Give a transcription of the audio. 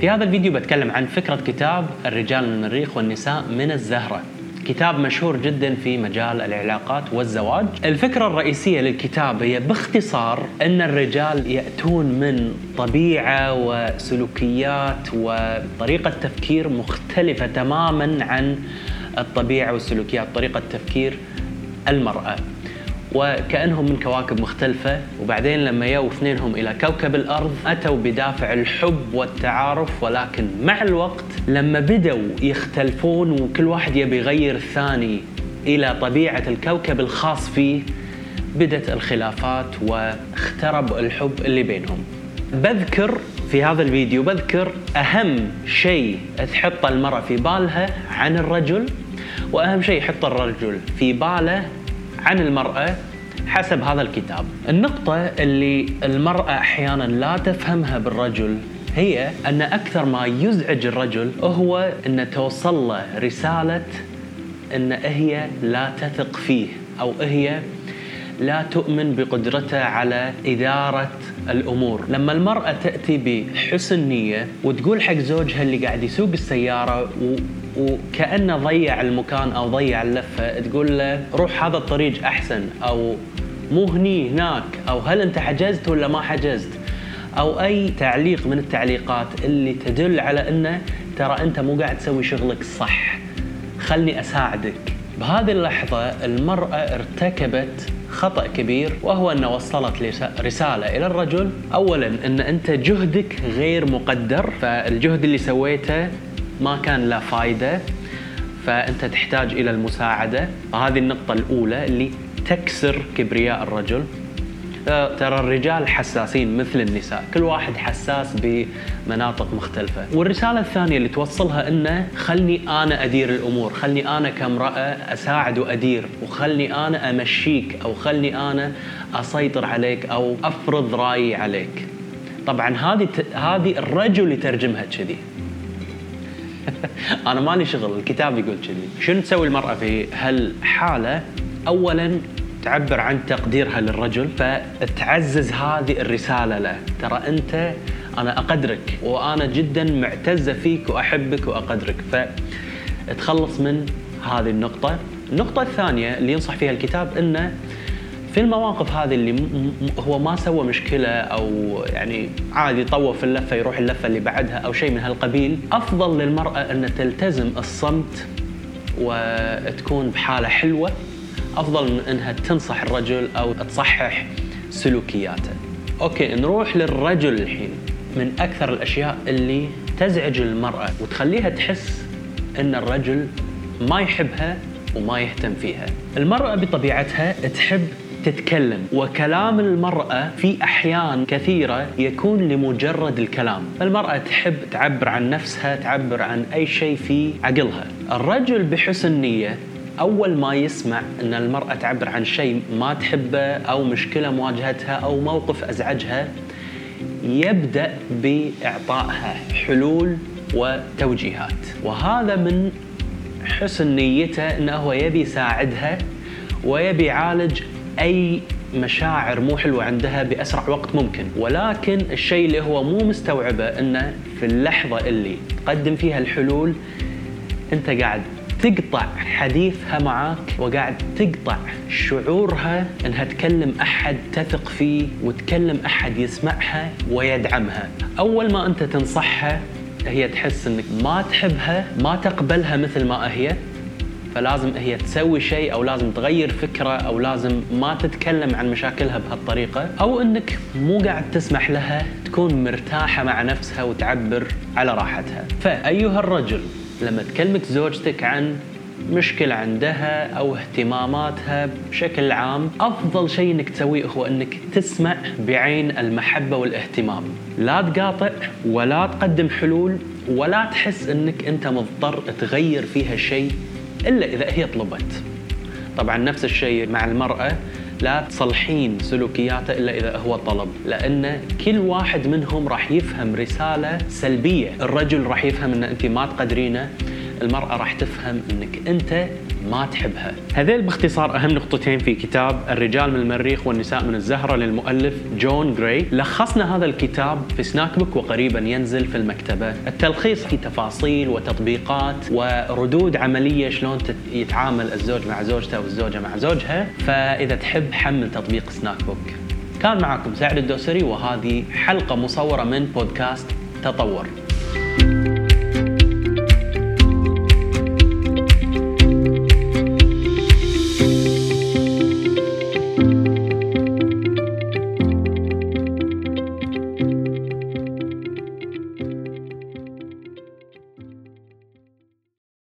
في هذا الفيديو بتكلم عن فكرة كتاب الرجال من المريخ والنساء من الزهرة. كتاب مشهور جدا في مجال العلاقات والزواج. الفكرة الرئيسية للكتاب هي باختصار أن الرجال يأتون من طبيعة وسلوكيات وطريقة تفكير مختلفة تماما عن الطبيعة والسلوكيات طريقة تفكير المرأة. وكأنهم من كواكب مختلفة. وبعدين لما يو اثنينهم إلى كوكب الأرض أتوا بدافع الحب والتعارف. ولكن مع الوقت لما بدوا يختلفون وكل واحد يبي يغير الثاني إلى طبيعة الكوكب الخاص فيه بدت الخلافات واخترب الحب اللي بينهم. بذكر في هذا الفيديو بذكر أهم شيء تحط المرأة في بالها عن الرجل وأهم شيء يحط الرجل في باله عن المرأة حسب هذا الكتاب. النقطة اللي المرأة أحيانا لا تفهمها بالرجل هي أن أكثر ما يزعج الرجل هو أن توصل له رسالة أن هي لا تثق فيه أو هي لا تؤمن بقدرته على إدارة الأمور. لما المرأة تأتي بحسن نية وتقول حق زوجها اللي قاعد يسوق السيارة و... وكأنه ضيع المكان أو ضيع اللفة تقول له روح هذا الطريق أحسن أو مو هني هناك أو هل أنت حجزت ولا ما حجزت؟ أو أي تعليق من التعليقات اللي تدل على أنه ترى أنت مو قاعد تسوي شغلك صح. خلني أساعدك. بهذه اللحظة المرأة ارتكبت خطأ كبير وهو أن وصلت رسالة إلى الرجل. أولا أن أنت جهدك غير مقدر فالجهد اللي سويته ما كان له فايدة فأنت تحتاج إلى المساعدة. هذه النقطة الأولى اللي تكسر كبرياء الرجل. ترى الرجال حساسين مثل النساء. كل واحد حساس بمناطق مختلفة. والرسالة الثانية اللي توصلها إنه خلني أنا أدير الأمور خلني أنا كامرأة أساعد وأدير وخلني أنا أمشيك أو خلني أنا أسيطر عليك أو أفرض رأيي عليك. طبعا هذه هذه الرجل يترجمها كذي. أنا مالي شغل الكتاب يقول كذي. شنو تسوي المرأة في هالحالة؟ اولا تعبر عن تقديرها للرجل فتعزز هذه الرسالة له. ترى أنت أنا أقدرك وأنا جدا معتزة فيك وأحبك وأقدرك. فتخلص من هذه النقطة. النقطة الثانية اللي ينصح فيها الكتاب إنه في المواقف هذه اللي هو ما سوى مشكلة أو يعني عادي طوف اللفة يروح اللفة اللي بعدها أو شيء من هالقبيل أفضل للمرأة أن تلتزم الصمت وتكون بحالة حلوة أفضل من أنها تنصح الرجل أو تصحح سلوكياته. أوكي نروح للرجل الحين من أكثر الأشياء اللي تزعج المرأة وتخليها تحس أن الرجل ما يحبها وما يهتم فيها. المرأة بطبيعتها تحب تتكلم. وكلام المرأة في أحيان كثيرة يكون لمجرد الكلام. المرأة تحب تعبر عن نفسها تعبر عن أي شيء في عقلها. الرجل بحسن نية أول ما يسمع أن المرأة تعبر عن شيء ما تحبه أو مشكلة مواجهتها أو موقف أزعجها يبدأ بإعطائها حلول وتوجيهات. وهذا من حسن نيته أنه هو يبي يساعدها ويبي يعالج أي مشاعر مو حلوة عندها بأسرع وقت ممكن. ولكن الشيء اللي هو مو مستوعبه إنه في اللحظة اللي تقدم فيها الحلول أنت قاعد تقطع حديثها معك وقاعد تقطع شعورها إنها تكلم أحد تثق فيه وتكلم أحد يسمعها ويدعمها. أول ما أنت تنصحها هي تحس إنك ما تحبها ما تقبلها مثل ما هي. فلازم هي تسوي شيء أو لازم تغير فكرة أو لازم ما تتكلم عن مشاكلها بهالطريقة أو إنك مو قاعد تسمح لها تكون مرتاحة مع نفسها وتعبر على راحتها. فأيها الرجل لما تكلمك زوجتك عن مشكلة عندها أو اهتماماتها بشكل عام أفضل شيء أنك تسويه هو أنك تسمع بعين المحبة والاهتمام. لا تقاطع ولا تقدم حلول ولا تحس أنك أنت مضطر تغير فيها شيء إلا إذا هي طلبت. طبعا نفس الشيء مع المرأة لا تصلحين سلوكياته إلا إذا هو طلب، لأن كل واحد منهم راح يفهم رسالة سلبية، الرجل راح يفهم إن انت ما تقدرينه، المرأة راح تفهم إنك أنت ما تحبها. هذيل باختصار أهم نقطتين في كتاب الرجال من المريخ والنساء من الزهرة للمؤلف جون جراي. لخصنا هذا الكتاب في سناك بوك وقريبا ينزل في المكتبة. التلخيص في تفاصيل وتطبيقات وردود عملية شلون يتعامل الزوج مع زوجته والزوجة مع زوجها. فإذا تحب حمل تطبيق سناك بوك كان معكم سعد الدوسري وهذه حلقة مصورة من بودكاست تطور.